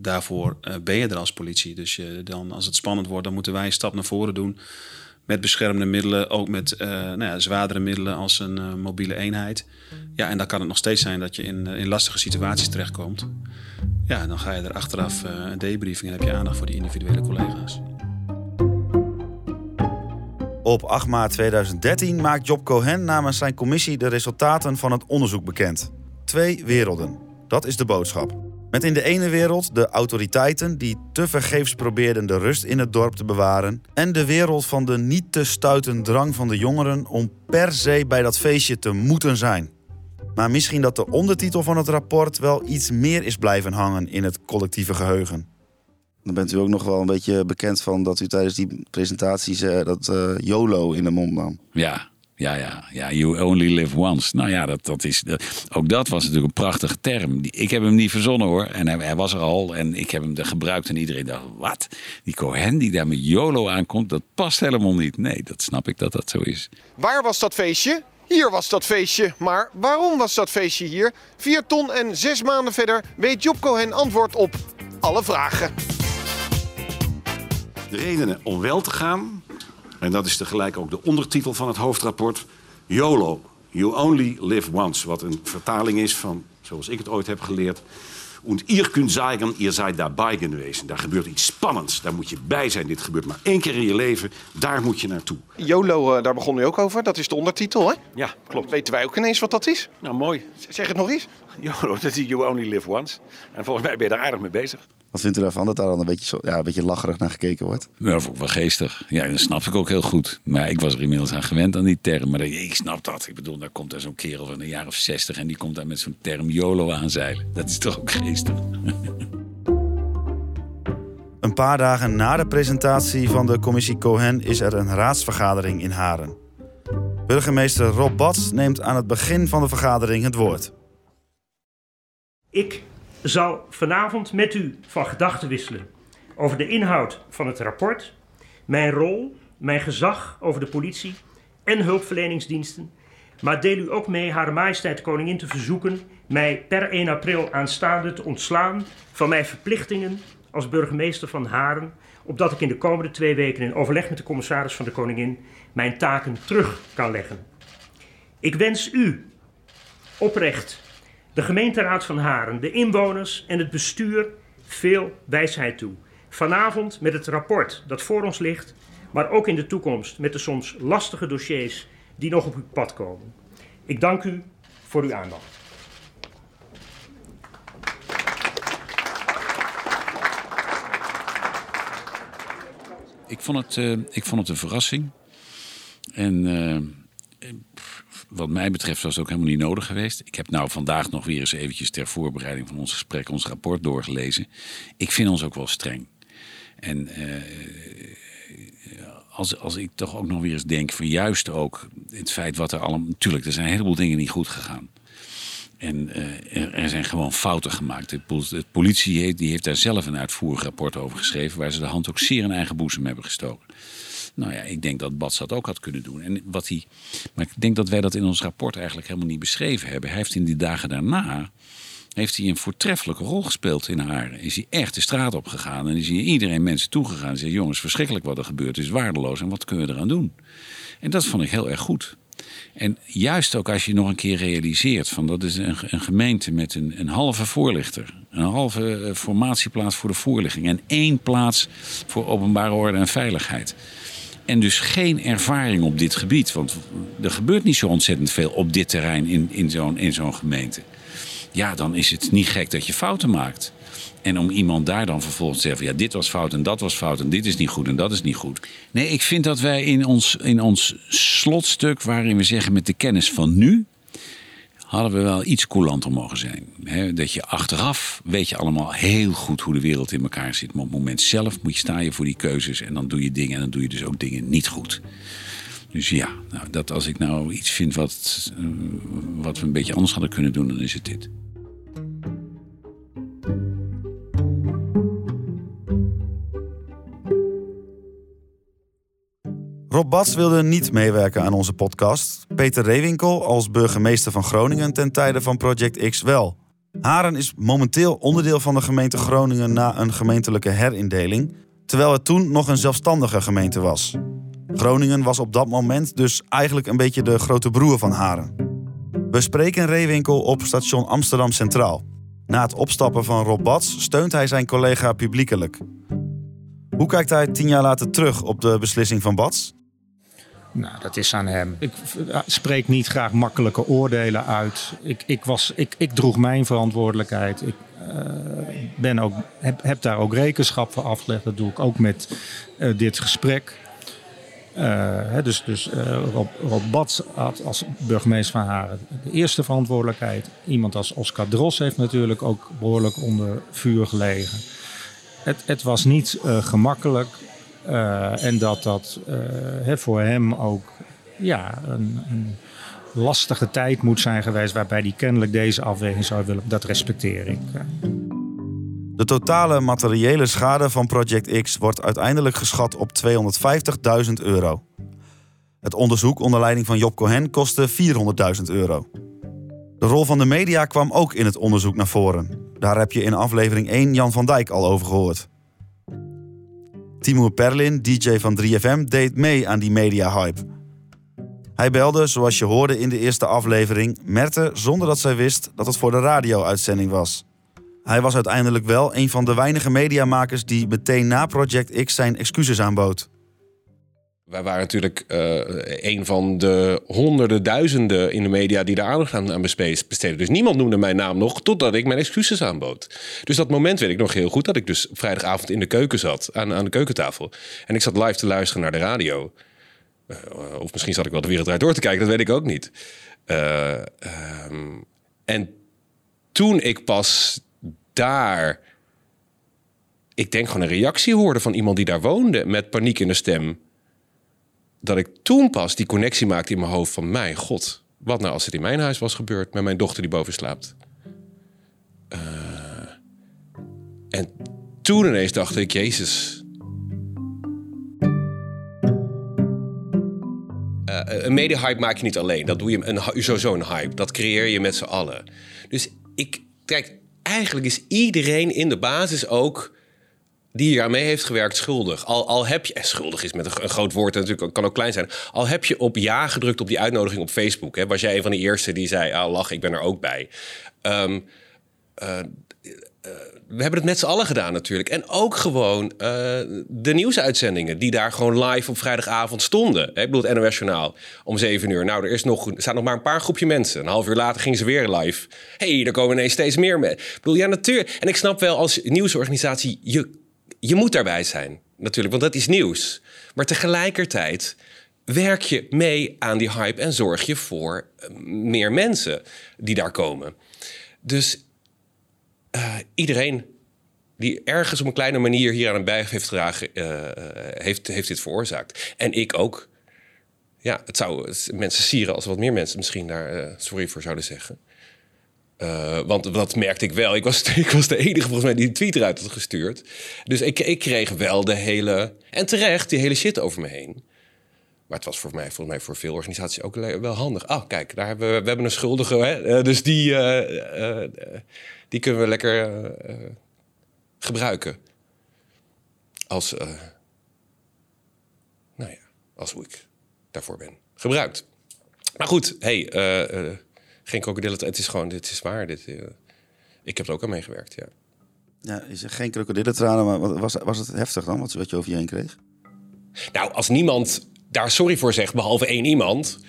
Speaker 14: daarvoor eh, ben je er als politie. Dus je, dan, als het spannend wordt, dan moeten wij een stap naar voren doen. Met beschermende middelen, ook met eh, nou ja, zwaardere middelen als een eh, mobiele eenheid. Ja, en dan kan het nog steeds zijn dat je in, in lastige situaties terechtkomt. Ja, dan ga je er achteraf een debriefing en heb je aandacht voor die individuele collega's.
Speaker 2: Op 8 maart 2013 maakt Job Cohen namens zijn commissie de resultaten van het onderzoek bekend. Twee werelden. Dat is de boodschap. Met in de ene wereld de autoriteiten die te vergeefs probeerden de rust in het dorp te bewaren. En de wereld van de niet te stuiten drang van de jongeren om per se bij dat feestje te moeten zijn. Maar misschien dat de ondertitel van het rapport wel iets meer is blijven hangen in het collectieve geheugen. Dan bent u ook nog wel een beetje bekend van dat u tijdens die presentaties eh, dat eh, YOLO in de mond nam.
Speaker 7: Ja, ja, ja, ja. You only live once. Nou ja, dat, dat is, dat, ook dat was natuurlijk een prachtige term. Die- Ik heb hem niet verzonnen hoor. En hij, hij was er al en ik heb hem er gebruikt. En iedereen dacht, wat? Die Cohen die daar met YOLO aankomt, dat past helemaal niet. Nee, dat snap ik dat dat zo is.
Speaker 8: Waar was dat feestje? Hier was dat feestje. Maar waarom was dat feestje hier? Vier ton en zes maanden verder weet Job Cohen antwoord op alle vragen.
Speaker 13: De redenen om wel te gaan, en dat is tegelijk ook de ondertitel van het hoofdrapport, YOLO, You Only Live Once. Wat een vertaling is van, zoals ik het ooit heb geleerd, En ihr kunt zeggen, ihr seid daarbij geweest. Daar gebeurt iets spannends. Daar moet je bij zijn. Dit gebeurt maar één keer in je leven. Daar moet je naartoe.
Speaker 8: YOLO, eh, daar begon u ook over. Dat is de ondertitel, hè?
Speaker 15: Ja, klopt.
Speaker 8: Weten wij ook ineens wat dat is?
Speaker 15: Nou, mooi.
Speaker 8: Zeg het nog eens.
Speaker 15: YOLO, dat is You Only Live Once. En volgens mij ben je daar aardig mee bezig.
Speaker 2: Wat vindt u daarvan dat daar dan een beetje, zo, ja, een beetje lacherig naar gekeken wordt?
Speaker 7: Ja, dat vond ik wel geestig. Ja, dat snap ik ook heel goed. Maar ik was er inmiddels aan gewend aan die term. Maar ik snap dat. Ik bedoel, daar komt er zo'n kerel van een jaar of zestig... en die komt daar met zo'n term YOLO aanzeilen. Dat is toch ook geestig.
Speaker 2: Een paar dagen na de presentatie van de commissie Cohen is er een raadsvergadering in Haren. Burgemeester Rob Bats neemt aan het begin van de vergadering het woord.
Speaker 16: Ik zal vanavond met u van gedachten wisselen over de inhoud van het rapport, mijn rol, mijn gezag over de politie en hulpverleningsdiensten, maar deel u ook mee Hare Majesteit de Koningin te verzoeken mij per 1 april aanstaande te ontslaan van mijn verplichtingen als burgemeester van Haren, opdat ik in de komende twee weken in overleg met de commissaris van de Koningin mijn taken terug kan leggen. Ik wens u oprecht, de gemeenteraad van Haren, de inwoners en het bestuur veel wijsheid toe. Vanavond met het rapport dat voor ons ligt, maar ook in de toekomst met de soms lastige dossiers die nog op uw pad komen. Ik dank u voor uw aandacht.
Speaker 7: Ik vond het, uh, ik vond het een verrassing. En uh, wat mij betreft was het ook helemaal niet nodig geweest. Ik heb nou vandaag nog weer eens eventjes ter voorbereiding van ons gesprek ons rapport doorgelezen. Ik vind ons ook wel streng. En uh, als, als ik toch ook nog weer eens denk van juist ook het feit wat er allemaal... Natuurlijk, er zijn een heleboel dingen niet goed gegaan. En uh, er, zijn gewoon fouten gemaakt. De, de politie heeft, die heeft daar zelf een uitvoerig rapport over geschreven... waar ze de hand ook zeer in eigen boezem hebben gestoken. Nou ja, ik denk dat Bats dat ook had kunnen doen. En wat hij, maar ik denk dat wij dat in ons rapport eigenlijk helemaal niet beschreven hebben. Hij heeft in die dagen daarna heeft hij een voortreffelijke rol gespeeld in haar. Is hij echt de straat op gegaan en is hij iedereen mensen toegegaan en zei: Jongens, verschrikkelijk wat er gebeurt, is waardeloos en wat kunnen we eraan doen? En dat vond ik heel erg goed. En juist ook als je nog een keer realiseert van dat is een, een gemeente met een, een, halve voorlichter, een halve formatieplaats voor de voorlichting en één plaats voor openbare orde en veiligheid. En dus geen ervaring op dit gebied, want er gebeurt niet zo ontzettend veel op dit terrein in, in zo'n in zo'n gemeente. Ja, dan is het niet gek dat je fouten maakt. En om iemand daar dan vervolgens te zeggen: ja, dit was fout en dat was fout en dit is niet goed en dat is niet goed. Nee, ik vind dat wij in ons, in ons slotstuk, waarin we zeggen met de kennis van nu, hadden we wel iets coulanter mogen zijn. dat je achteraf weet je allemaal heel goed hoe de wereld in elkaar zit. Maar op het moment zelf moet je staan je voor die keuzes en dan doe je dingen en dan doe je dus ook dingen niet goed. Dus ja, nou, dat als ik nou iets vind wat, uh, wat we een beetje anders hadden kunnen doen, dan is het dit.
Speaker 2: Rob Bats wilde niet meewerken aan onze podcast. Peter Reewinkel als burgemeester van Groningen ten tijde van Project X wel. Haren is momenteel onderdeel van de gemeente Groningen na een gemeentelijke herindeling, terwijl het toen nog een zelfstandige gemeente was. Groningen was op dat moment dus eigenlijk een beetje de grote broer van Haren. We spreken Reewinkel op station Amsterdam Centraal. Na het opstappen van Rob Bats steunt hij zijn collega publiekelijk. Hoe kijkt hij tien jaar later terug op de beslissing van Bats?
Speaker 17: Nou, dat is aan hem. Ik spreek niet graag makkelijke oordelen uit. Ik, ik, was, ik, ik droeg mijn verantwoordelijkheid. Ik uh, ben ook, heb, daar ook rekenschap voor afgelegd. Dat doe ik ook met uh, dit gesprek. Uh, hè, dus dus Rob, Rob Bats had als burgemeester van Haren de eerste verantwoordelijkheid. Iemand als Oscar Dros heeft natuurlijk ook behoorlijk onder vuur gelegen. Het, het was niet gemakkelijk. Uh, en dat dat uh, voor hem ook ja, een, een, lastige tijd moet zijn geweest waarbij hij kennelijk deze afweging zou willen. Dat respecteer ik.
Speaker 2: De totale materiële schade van Project X wordt uiteindelijk geschat op 250.000 euro. Het onderzoek onder leiding van Job Cohen kostte 400.000 euro. De rol van de media kwam ook in het onderzoek naar voren. Daar heb je in aflevering 1 Jan van Dijk al over gehoord. Timur Perlin, DJ van 3FM, deed mee aan die media-hype. Hij belde, zoals je hoorde in de eerste aflevering, Merte zonder dat zij wist dat het voor de radio-uitzending was. Hij was uiteindelijk wel een van de weinige mediamakers die meteen na Project X zijn excuses aanbood.
Speaker 18: Wij waren natuurlijk uh, een van de honderden duizenden in de media die daar aandacht aan, besteden. Dus niemand noemde mijn naam nog totdat ik mijn excuses aanbood. Dus dat moment weet ik nog heel goed dat ik dus vrijdagavond in de keuken zat, aan, aan de keukentafel. En ik zat live te luisteren naar de radio. Uh, of misschien zat ik wel de wereld door te kijken, dat weet ik ook niet. Uh, um, en toen ik pas daar, ik denk gewoon een reactie hoorde van iemand die daar woonde met paniek in de stem dat ik toen pas die connectie maakte in mijn hoofd van... mijn god, wat nou als het in mijn huis was gebeurd... met mijn dochter die boven slaapt. Uh, en toen ineens dacht ik, jezus... Uh, een media-hype maak je niet alleen. Dat doe je een, sowieso een hype. Dat creëer je met z'n allen. Dus ik, kijk, eigenlijk is iedereen in de basis ook die hier aan mee heeft gewerkt schuldig. Al, al heb je, en schuldig is met een, een groot woord, natuurlijk kan ook klein zijn. Al heb je op ja gedrukt op die uitnodiging op Facebook. Hè, was jij een van de eerste die zei, ah lach, ik ben er ook bij. Um, uh, we hebben het met z'n allen gedaan natuurlijk. En ook gewoon de nieuwsuitzendingen die daar gewoon live op vrijdagavond stonden. Ik bedoel, het NOS Journaal om zeven uur. Nou, er, is nog, er staan nog maar een paar groepje mensen. Een half uur later gingen ze weer live. hey, er komen ineens steeds meer mensen. Ik bedoel, ja, natuurlijk. En ik snap wel als nieuwsorganisatie, je je moet daarbij zijn, natuurlijk, want dat is nieuws. Maar tegelijkertijd werk je mee aan die hype en zorg je voor eh, meer mensen die daar komen. Dus uh, iedereen die ergens op een kleine manier hier aan een bij heeft gedragen, uh, heeft, heeft dit veroorzaakt. En ik ook. Ja, het zou mensen sieren als wat meer mensen misschien daar sorry voor zouden zeggen. Uh, want dat merkte ik wel. Ik was, ik was de enige volgens mij die een tweet eruit had gestuurd. Dus ik, ik kreeg wel de hele... En terecht, die hele shit over me heen. Maar het was voor mij, volgens mij voor veel organisaties ook wel handig. Oh, kijk, daar hebben we, we hebben een schuldige. Hè? Uh, dus die, uh, die kunnen we lekker gebruiken. Als, nou ja, als hoe ik daarvoor ben gebruikt. Maar goed, hey, geen krokodillen. Het is gewoon, dit is waar. Dit, uh, ik heb er ook aan meegewerkt, ja.
Speaker 2: Ja, is er geen krokodillentranen, maar was, was het heftig dan, wat, wat je over je heen kreeg?
Speaker 18: Nou, als niemand daar sorry voor zegt, behalve één iemand...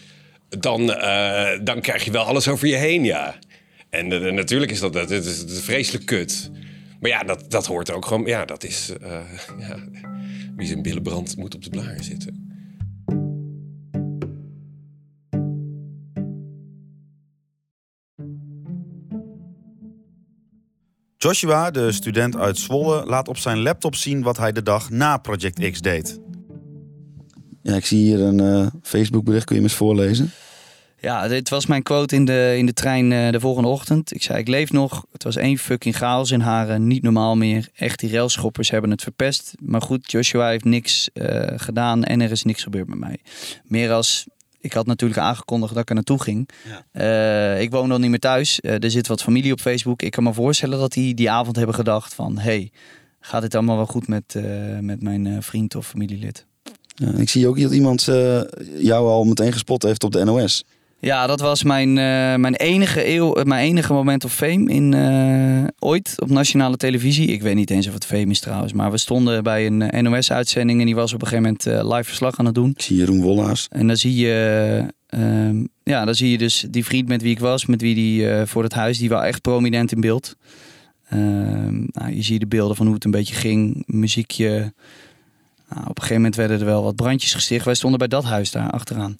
Speaker 18: dan, uh, dan krijg je wel alles over je heen, ja. En uh, natuurlijk is dat, dat, is, dat is vreselijk kut. Maar ja, dat, dat hoort ook gewoon... Ja, dat is... ja, wie zijn billen brandt, moet op de blaren zitten.
Speaker 2: Joshua, de student uit Zwolle, laat op zijn laptop zien wat hij de dag na Project X deed. Ja, ik zie hier een uh, Facebookbericht. Kun je hem eens voorlezen?
Speaker 19: Ja, dit was mijn quote in de, in de trein uh, de volgende ochtend. Ik zei, ik leef nog. Het was één fucking chaos in Haren. Niet normaal meer. Echt, die railschoppers hebben het verpest. Maar goed, Joshua heeft niks uh, gedaan en er is niks gebeurd met mij. Meer als ik had natuurlijk aangekondigd dat ik er naartoe ging. Uh, ik woon nog niet meer thuis. Uh, er zit wat familie op Facebook. Ik kan me voorstellen dat die die avond hebben gedacht van... hey, gaat dit allemaal wel goed met, uh, met mijn vriend of familielid?
Speaker 2: ik zie ook dat iemand jou al meteen gespot heeft op de NOS.
Speaker 19: Ja, dat was mijn, uh, mijn, enige eeuw, mijn enige moment of fame in, uh, ooit op nationale televisie. Ik weet niet eens of het fame is trouwens. Maar we stonden bij een NOS-uitzending en die was op een gegeven moment live verslag aan het doen.
Speaker 2: Ik zie Jeroen Wollaars.
Speaker 19: En dan zie je, ehm, ja, dan zie je dus die vriend met wie ik was, met wie die voor het huis, die was echt prominent in beeld. Ehm, nou, je ziet de beelden van hoe het een beetje ging, muziekje. Nou, op een gegeven moment werden er wel wat brandjes gesticht. Wij stonden bij dat huis daar achteraan.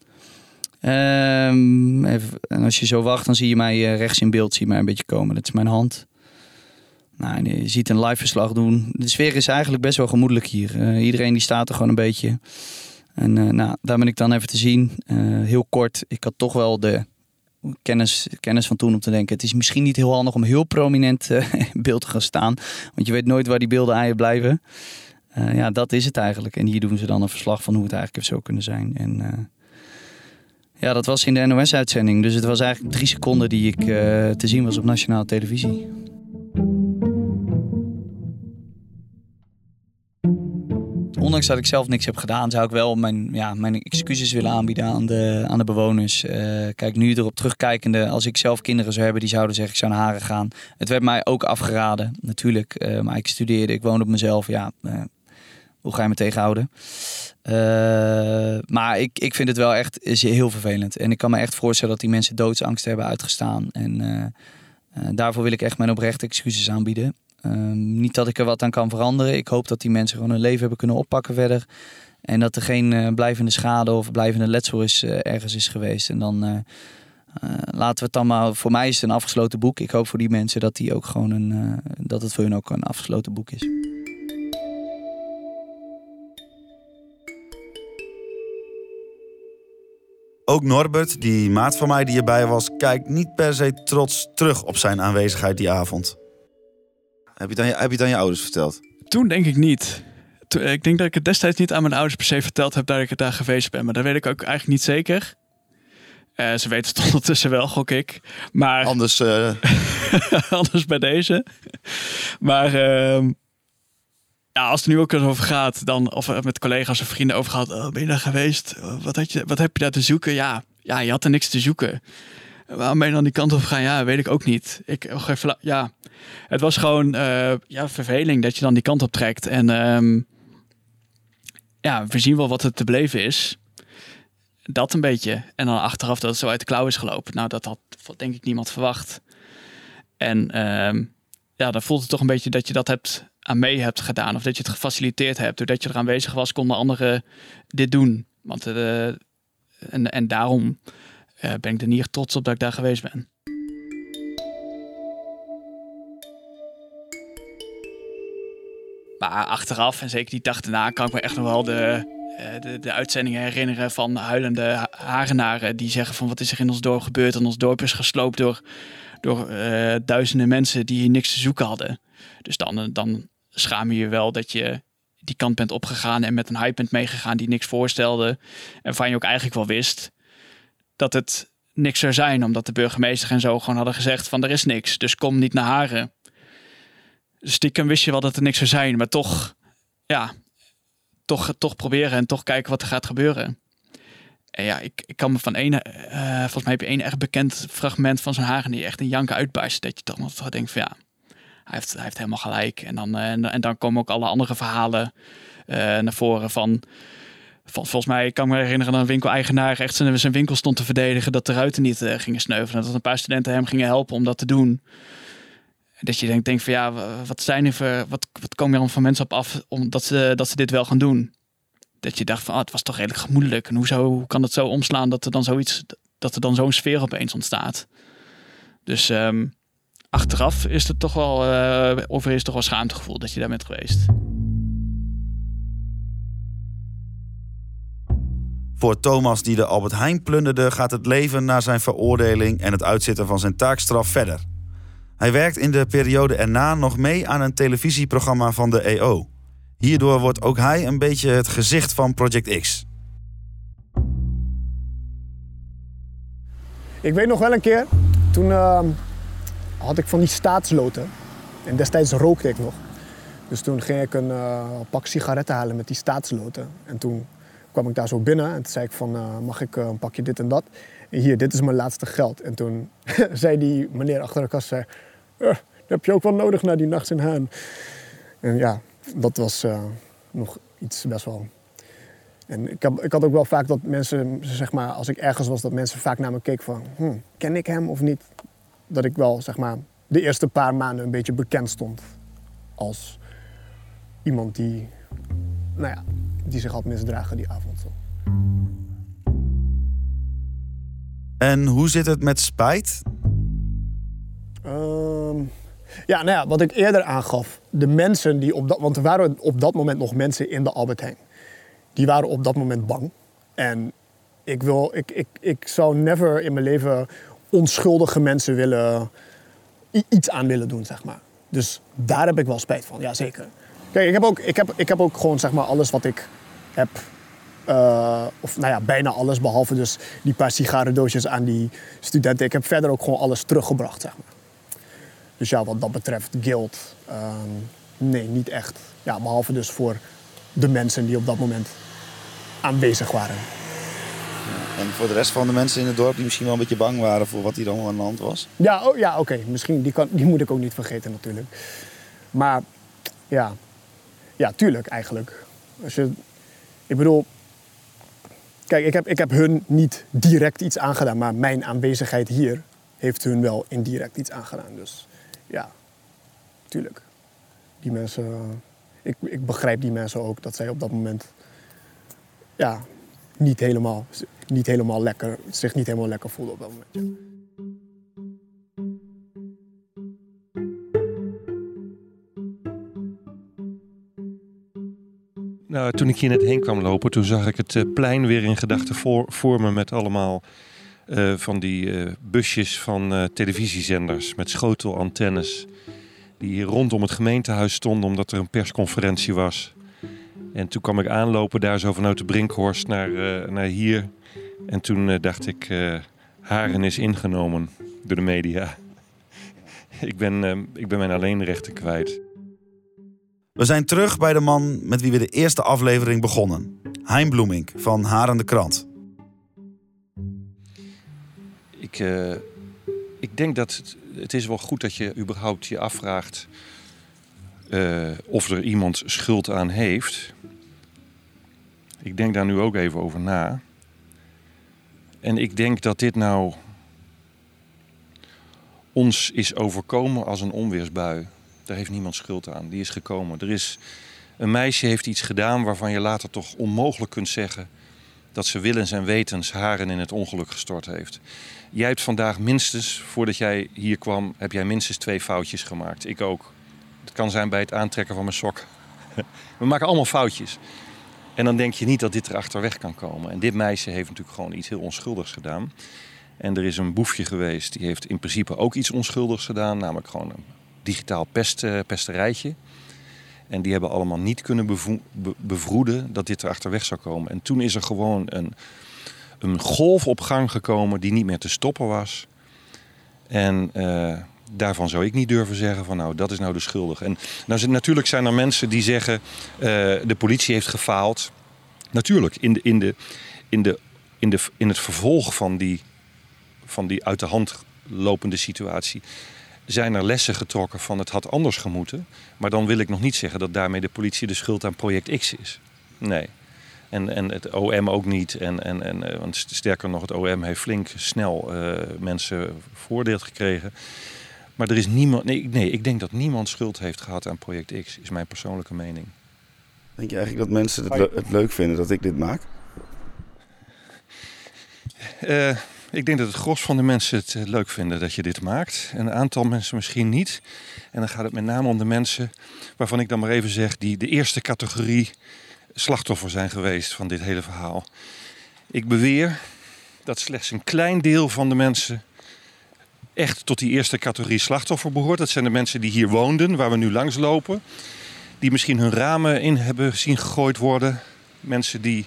Speaker 19: En als je zo wacht, dan zie je mij uh, rechts in beeld zie je mij een beetje komen. Dat is mijn hand. Nou, je ziet een live verslag doen. De sfeer is eigenlijk best wel gemoedelijk hier. Uh, iedereen die staat er gewoon een beetje. En uh, nou, daar ben ik dan even te zien. heel kort, ik had toch wel de kennis, kennis van toen om te denken... het is misschien niet heel handig om heel prominent in beeld te gaan staan. Want je weet nooit waar die beelden aan je blijven. ja, dat is het eigenlijk. En hier doen ze dan een verslag van hoe het eigenlijk zo kunnen zijn. En ja, dat was in de NOS-uitzending. Dus het was eigenlijk drie seconden die ik uh, te zien was op nationale televisie. ondanks dat ik zelf niks heb gedaan, zou ik wel mijn, ja, mijn excuses willen aanbieden aan de, aan de bewoners. Uh, kijk, nu erop terugkijkende, als ik zelf kinderen zou hebben die zouden zeggen ik zou naar Haren gaan. Het werd mij ook afgeraden, natuurlijk. Uh, maar ik studeerde, ik woonde op mezelf. Ja, hoe ga je me tegenhouden? maar ik, ik vind het wel echt heel vervelend. En ik kan me echt voorstellen dat die mensen doodsangst hebben uitgestaan. En daarvoor wil ik echt mijn oprechte excuses aanbieden. Ehm, niet dat ik er wat aan kan veranderen. Ik hoop dat die mensen gewoon hun leven hebben kunnen oppakken verder. En dat er geen blijvende schade of blijvende letsel is, ergens is geweest. En dan laten we het dan maar. Voor mij is het een afgesloten boek. Ik hoop voor die mensen dat, die ook gewoon een, dat het voor hun ook een afgesloten boek is.
Speaker 2: Ook Norbert, die maat van mij die erbij was, kijkt niet per se trots terug op zijn aanwezigheid die avond. Heb je, dan je, heb je dan je ouders verteld?
Speaker 20: Toen denk ik niet. ik denk dat ik het destijds niet aan mijn ouders per se verteld heb dat ik het daar geweest ben. Maar dat weet ik ook eigenlijk niet zeker. Uh, ze weten het ondertussen wel, gok ik. Maar...
Speaker 2: Anders, uh...
Speaker 20: anders bij deze. Maar uh, als het nu ook over gaat, dan, of met collega's of vrienden over gehad. Oh, ben je daar geweest? Wat, had je, wat heb je daar te zoeken? Ja, ja, je had er niks te zoeken. Waarom ben je dan die kant op gegaan? Ja, weet ik ook niet. Ik, even, ja, het was gewoon uh, ja, verveling dat je dan die kant op trekt. En um, ja, we zien wel wat het te beleven is. Dat een beetje. En dan achteraf dat het zo uit de klauw is gelopen. Nou, dat had denk ik niemand verwacht. En um, ja, dan voelt het toch een beetje dat je dat hebt aan mee hebt gedaan. Of dat je het gefaciliteerd hebt. Doordat je er aanwezig was, konden anderen dit doen. Want uh, en, en daarom uh, ben ik er niet echt trots op dat ik daar geweest ben. Maar achteraf, en zeker die dag daarna, kan ik me echt nog wel de, uh, de, de uitzendingen herinneren van huilende Hagenaren. Die zeggen van wat is er in ons dorp gebeurd. En ons dorp is gesloopt door, door duizenden mensen die hier niks te zoeken hadden. Dus dan, dan schaam je je wel dat je die kant bent opgegaan en met een hype bent meegegaan die niks voorstelde. En van je ook eigenlijk wel wist dat het niks zou zijn, omdat de burgemeester en zo gewoon hadden gezegd van er is niks, dus kom niet naar Haren. Dus stiekem wist je wel dat er niks zou zijn, maar toch, ja, toch, toch proberen en toch kijken wat er gaat gebeuren. En ja, ik, ik kan me van één, uh, volgens mij heb je één echt bekend fragment van zo'n Haren die echt een janken uitbarst, dat je toch nog denkt van ja, heeft, hij heeft helemaal gelijk. En dan, uh, en, en, dan komen ook alle andere verhalen uh, naar voren van volgens mij kan ik me herinneren dat een winkeleigenaar echt zijn, zijn winkel stond te verdedigen dat de ruiten niet uh, gingen sneuvelen. Dat een paar studenten hem gingen helpen om dat te doen. Dat je denkt, denkt van ja, wat zijn er wat, wat komen er dan van mensen op af omdat ze, dat ze dit wel gaan doen? Dat je dacht van, oh, het was toch redelijk gemoedelijk. En hoe, zo, hoe kan het zo omslaan dat er dan zoiets, dat er dan zo'n sfeer opeens ontstaat? Dus um, achteraf is het toch wel, uh, of is het toch wel schaamtegevoel dat je daar bent geweest.
Speaker 2: Voor Thomas die de Albert Heijn plunderde gaat het leven na zijn veroordeling en het uitzitten van zijn taakstraf verder. Hij werkt in de periode erna nog mee aan een televisieprogramma van de EO. Hierdoor wordt ook hij een beetje het gezicht van Project X.
Speaker 12: Ik weet nog wel een keer, toen uh, had ik van die staatsloten. En destijds rookte ik nog. Dus toen ging ik een uh, pak sigaretten halen met die staatsloten. En toen kwam ik daar zo binnen en toen zei ik van, uh, mag ik uh, een pakje dit en dat? En hier, dit is mijn laatste geld. En toen zei die meneer achter de kast, zei, dat heb je ook wel nodig na die nacht in Haan. En ja, dat was nog iets best wel... En ik, heb, ik had ook wel vaak dat mensen, zeg maar, als ik ergens was, dat mensen vaak naar me keken van, hm, ken ik hem of niet? Dat ik wel, zeg maar, de eerste paar maanden een beetje bekend stond als iemand die, nou ja, die zich had misdragen die avond.
Speaker 2: En hoe zit het met spijt?
Speaker 12: Um, ja, nou ja, wat ik eerder aangaf. De mensen die op dat... Want er waren op dat moment nog mensen in de Albert Heijn. Die waren op dat moment bang. En ik, wil, ik, ik, ik zou never in mijn leven onschuldige mensen willen... iets aan willen doen, zeg maar. Dus daar heb ik wel spijt van, ja zeker. Kijk, ik heb ook, ik heb, ik heb ook gewoon zeg maar alles wat ik heb. Uh, of nou ja, bijna alles, behalve dus die paar sigarendoosjes aan die studenten. Ik heb verder ook gewoon alles teruggebracht, zeg maar. Dus ja, wat dat betreft, guilt, uh, nee, niet echt. Ja, behalve dus voor de mensen die op dat moment aanwezig waren.
Speaker 2: En voor de rest van de mensen in het dorp die misschien wel een beetje bang waren voor wat hier allemaal aan de hand was?
Speaker 12: Ja, oh, ja oké. Misschien, die, kan, die moet ik ook niet vergeten natuurlijk. Maar ja, ja tuurlijk eigenlijk. Als je, ik bedoel, kijk, ik heb, ik heb hun niet direct iets aangedaan, maar mijn aanwezigheid hier heeft hun wel indirect iets aangedaan. Dus ja, tuurlijk. Die mensen, ik, ik begrijp die mensen ook dat zij op dat moment ja, niet helemaal, niet helemaal lekker, zich niet helemaal lekker voelden op dat moment.
Speaker 3: Nou, toen ik hier net heen kwam lopen, toen zag ik het eh, plein weer in gedachten voor, me met allemaal eh, van die eh, busjes van televisiezenders met schotelantennes. Die hier rondom het gemeentehuis stonden omdat er een persconferentie was. En toen kwam ik aanlopen daar zo vanuit de Brinkhorst naar, naar hier. En toen eh, dacht ik, eh, Haren is ingenomen door de media. ik, ben, eh, ik ben mijn alleenrechten kwijt.
Speaker 2: We zijn terug bij de man met wie we de eerste aflevering begonnen. Hein Bloemink van Haren de Krant.
Speaker 3: Ik, ik denk dat het, het is wel goed dat je überhaupt je afvraagt of er iemand schuld aan heeft. Ik denk daar nu ook even over na. En ik denk dat dit nou ons is overkomen als een onweersbui. Daar heeft niemand schuld aan. Die is gekomen. Er is een meisje heeft iets gedaan waarvan je later toch onmogelijk kunt zeggen dat ze willens en wetens haren in het ongeluk gestort heeft. Jij hebt vandaag minstens, voordat jij hier kwam, heb jij minstens twee foutjes gemaakt. Ik ook. Het kan zijn bij het aantrekken van mijn sok. We maken allemaal foutjes. En dan denk je niet dat dit er achterweg kan komen. En dit meisje heeft natuurlijk gewoon iets heel onschuldigs gedaan. En er is een boefje geweest, die heeft in principe ook iets onschuldigs gedaan. Namelijk gewoon een digitaal pest, eh, pesterijtje. En die hebben allemaal niet kunnen bevo- be- bevroeden dat dit er achterweg zou komen. En toen is er gewoon een, een golf op gang gekomen die niet meer te stoppen was. En eh, daarvan zou ik niet durven zeggen van nou, dat is nou de schuldige. En nou, natuurlijk zijn er mensen die zeggen eh, de politie heeft gefaald. Natuurlijk, in, de, in, de, in, de, in, de, in het vervolg van die, van die uit de hand lopende situatie zijn er lessen getrokken van het had anders gemoeten. Maar dan wil ik nog niet zeggen dat daarmee de politie de schuld aan project X is. Nee. En, en het OM ook niet. En, en, en, eh, want sterker nog, het OM heeft flink snel eh, mensen voordeel gekregen. Maar er is niemand. Nee, nee, ik denk dat niemand schuld heeft gehad aan project X, is mijn persoonlijke mening.
Speaker 2: Denk je eigenlijk dat mensen het, le- het leuk vinden dat ik dit maak?
Speaker 3: Eh, ik denk dat het gros van de mensen het eh, leuk vinden dat je dit maakt. En een aantal mensen misschien niet. En dan gaat het met name om de mensen waarvan ik dan maar even zeg... die de eerste categorie slachtoffer zijn geweest van dit hele verhaal. Ik beweer dat slechts een klein deel van de mensen echt tot die eerste categorie slachtoffer behoort. Dat zijn de mensen die hier woonden, waar we nu langs lopen. Die misschien hun ramen in hebben zien gegooid worden. Mensen die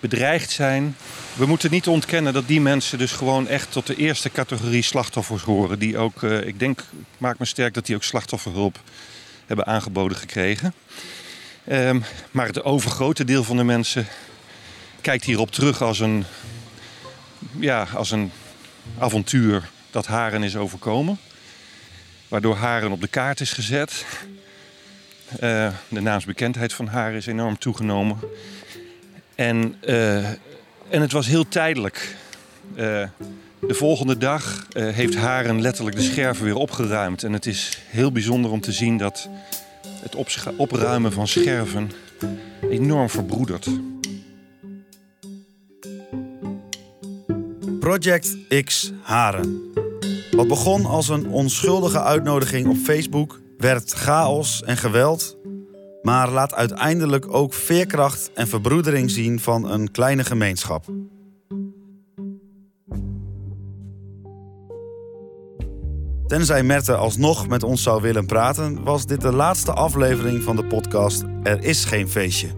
Speaker 3: bedreigd zijn. We moeten niet ontkennen dat die mensen dus gewoon echt tot de eerste categorie slachtoffers horen. Die ook, eh, ik denk, maakt me sterk dat die ook slachtofferhulp hebben aangeboden gekregen. Ehm, maar het overgrote deel van de mensen kijkt hierop terug als een, ja, als een avontuur dat Haren is overkomen. Waardoor Haren op de kaart is gezet. Eh, de naamsbekendheid van Haren is enorm toegenomen. En, eh, en het was heel tijdelijk. Eh, de volgende dag heeft Haren letterlijk de scherven weer opgeruimd. En het is heel bijzonder om te zien dat het opruimen van scherven enorm verbroedert.
Speaker 2: Project X Haren. Wat begon als een onschuldige uitnodiging op Facebook, werd chaos en geweld, maar laat uiteindelijk ook veerkracht en verbroedering zien van een kleine gemeenschap. Tenzij Merte alsnog met ons zou willen praten, was dit de laatste aflevering van de podcast Er is geen feestje.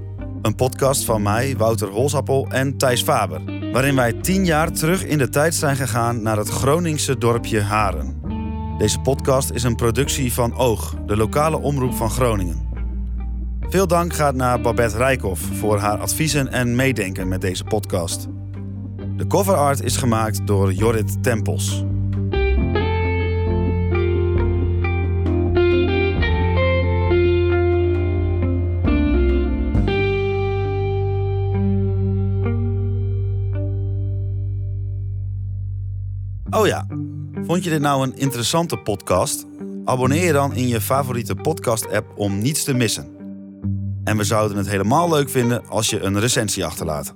Speaker 2: Een podcast van mij, Wouter Holsappel en Thijs Faber. Waarin wij tien jaar terug in de tijd zijn gegaan naar het Groningse dorpje Haren. Deze podcast is een productie van Oog, de lokale omroep van Groningen. Veel dank gaat naar Babette Rijkhoff voor haar adviezen en meedenken met deze podcast. De cover art is gemaakt door Jorrit Tempels. Oh ja, vond je dit nou een interessante podcast? Abonneer je dan in je favoriete podcast-app om niets te missen. En we zouden het helemaal leuk vinden als je een recensie achterlaat.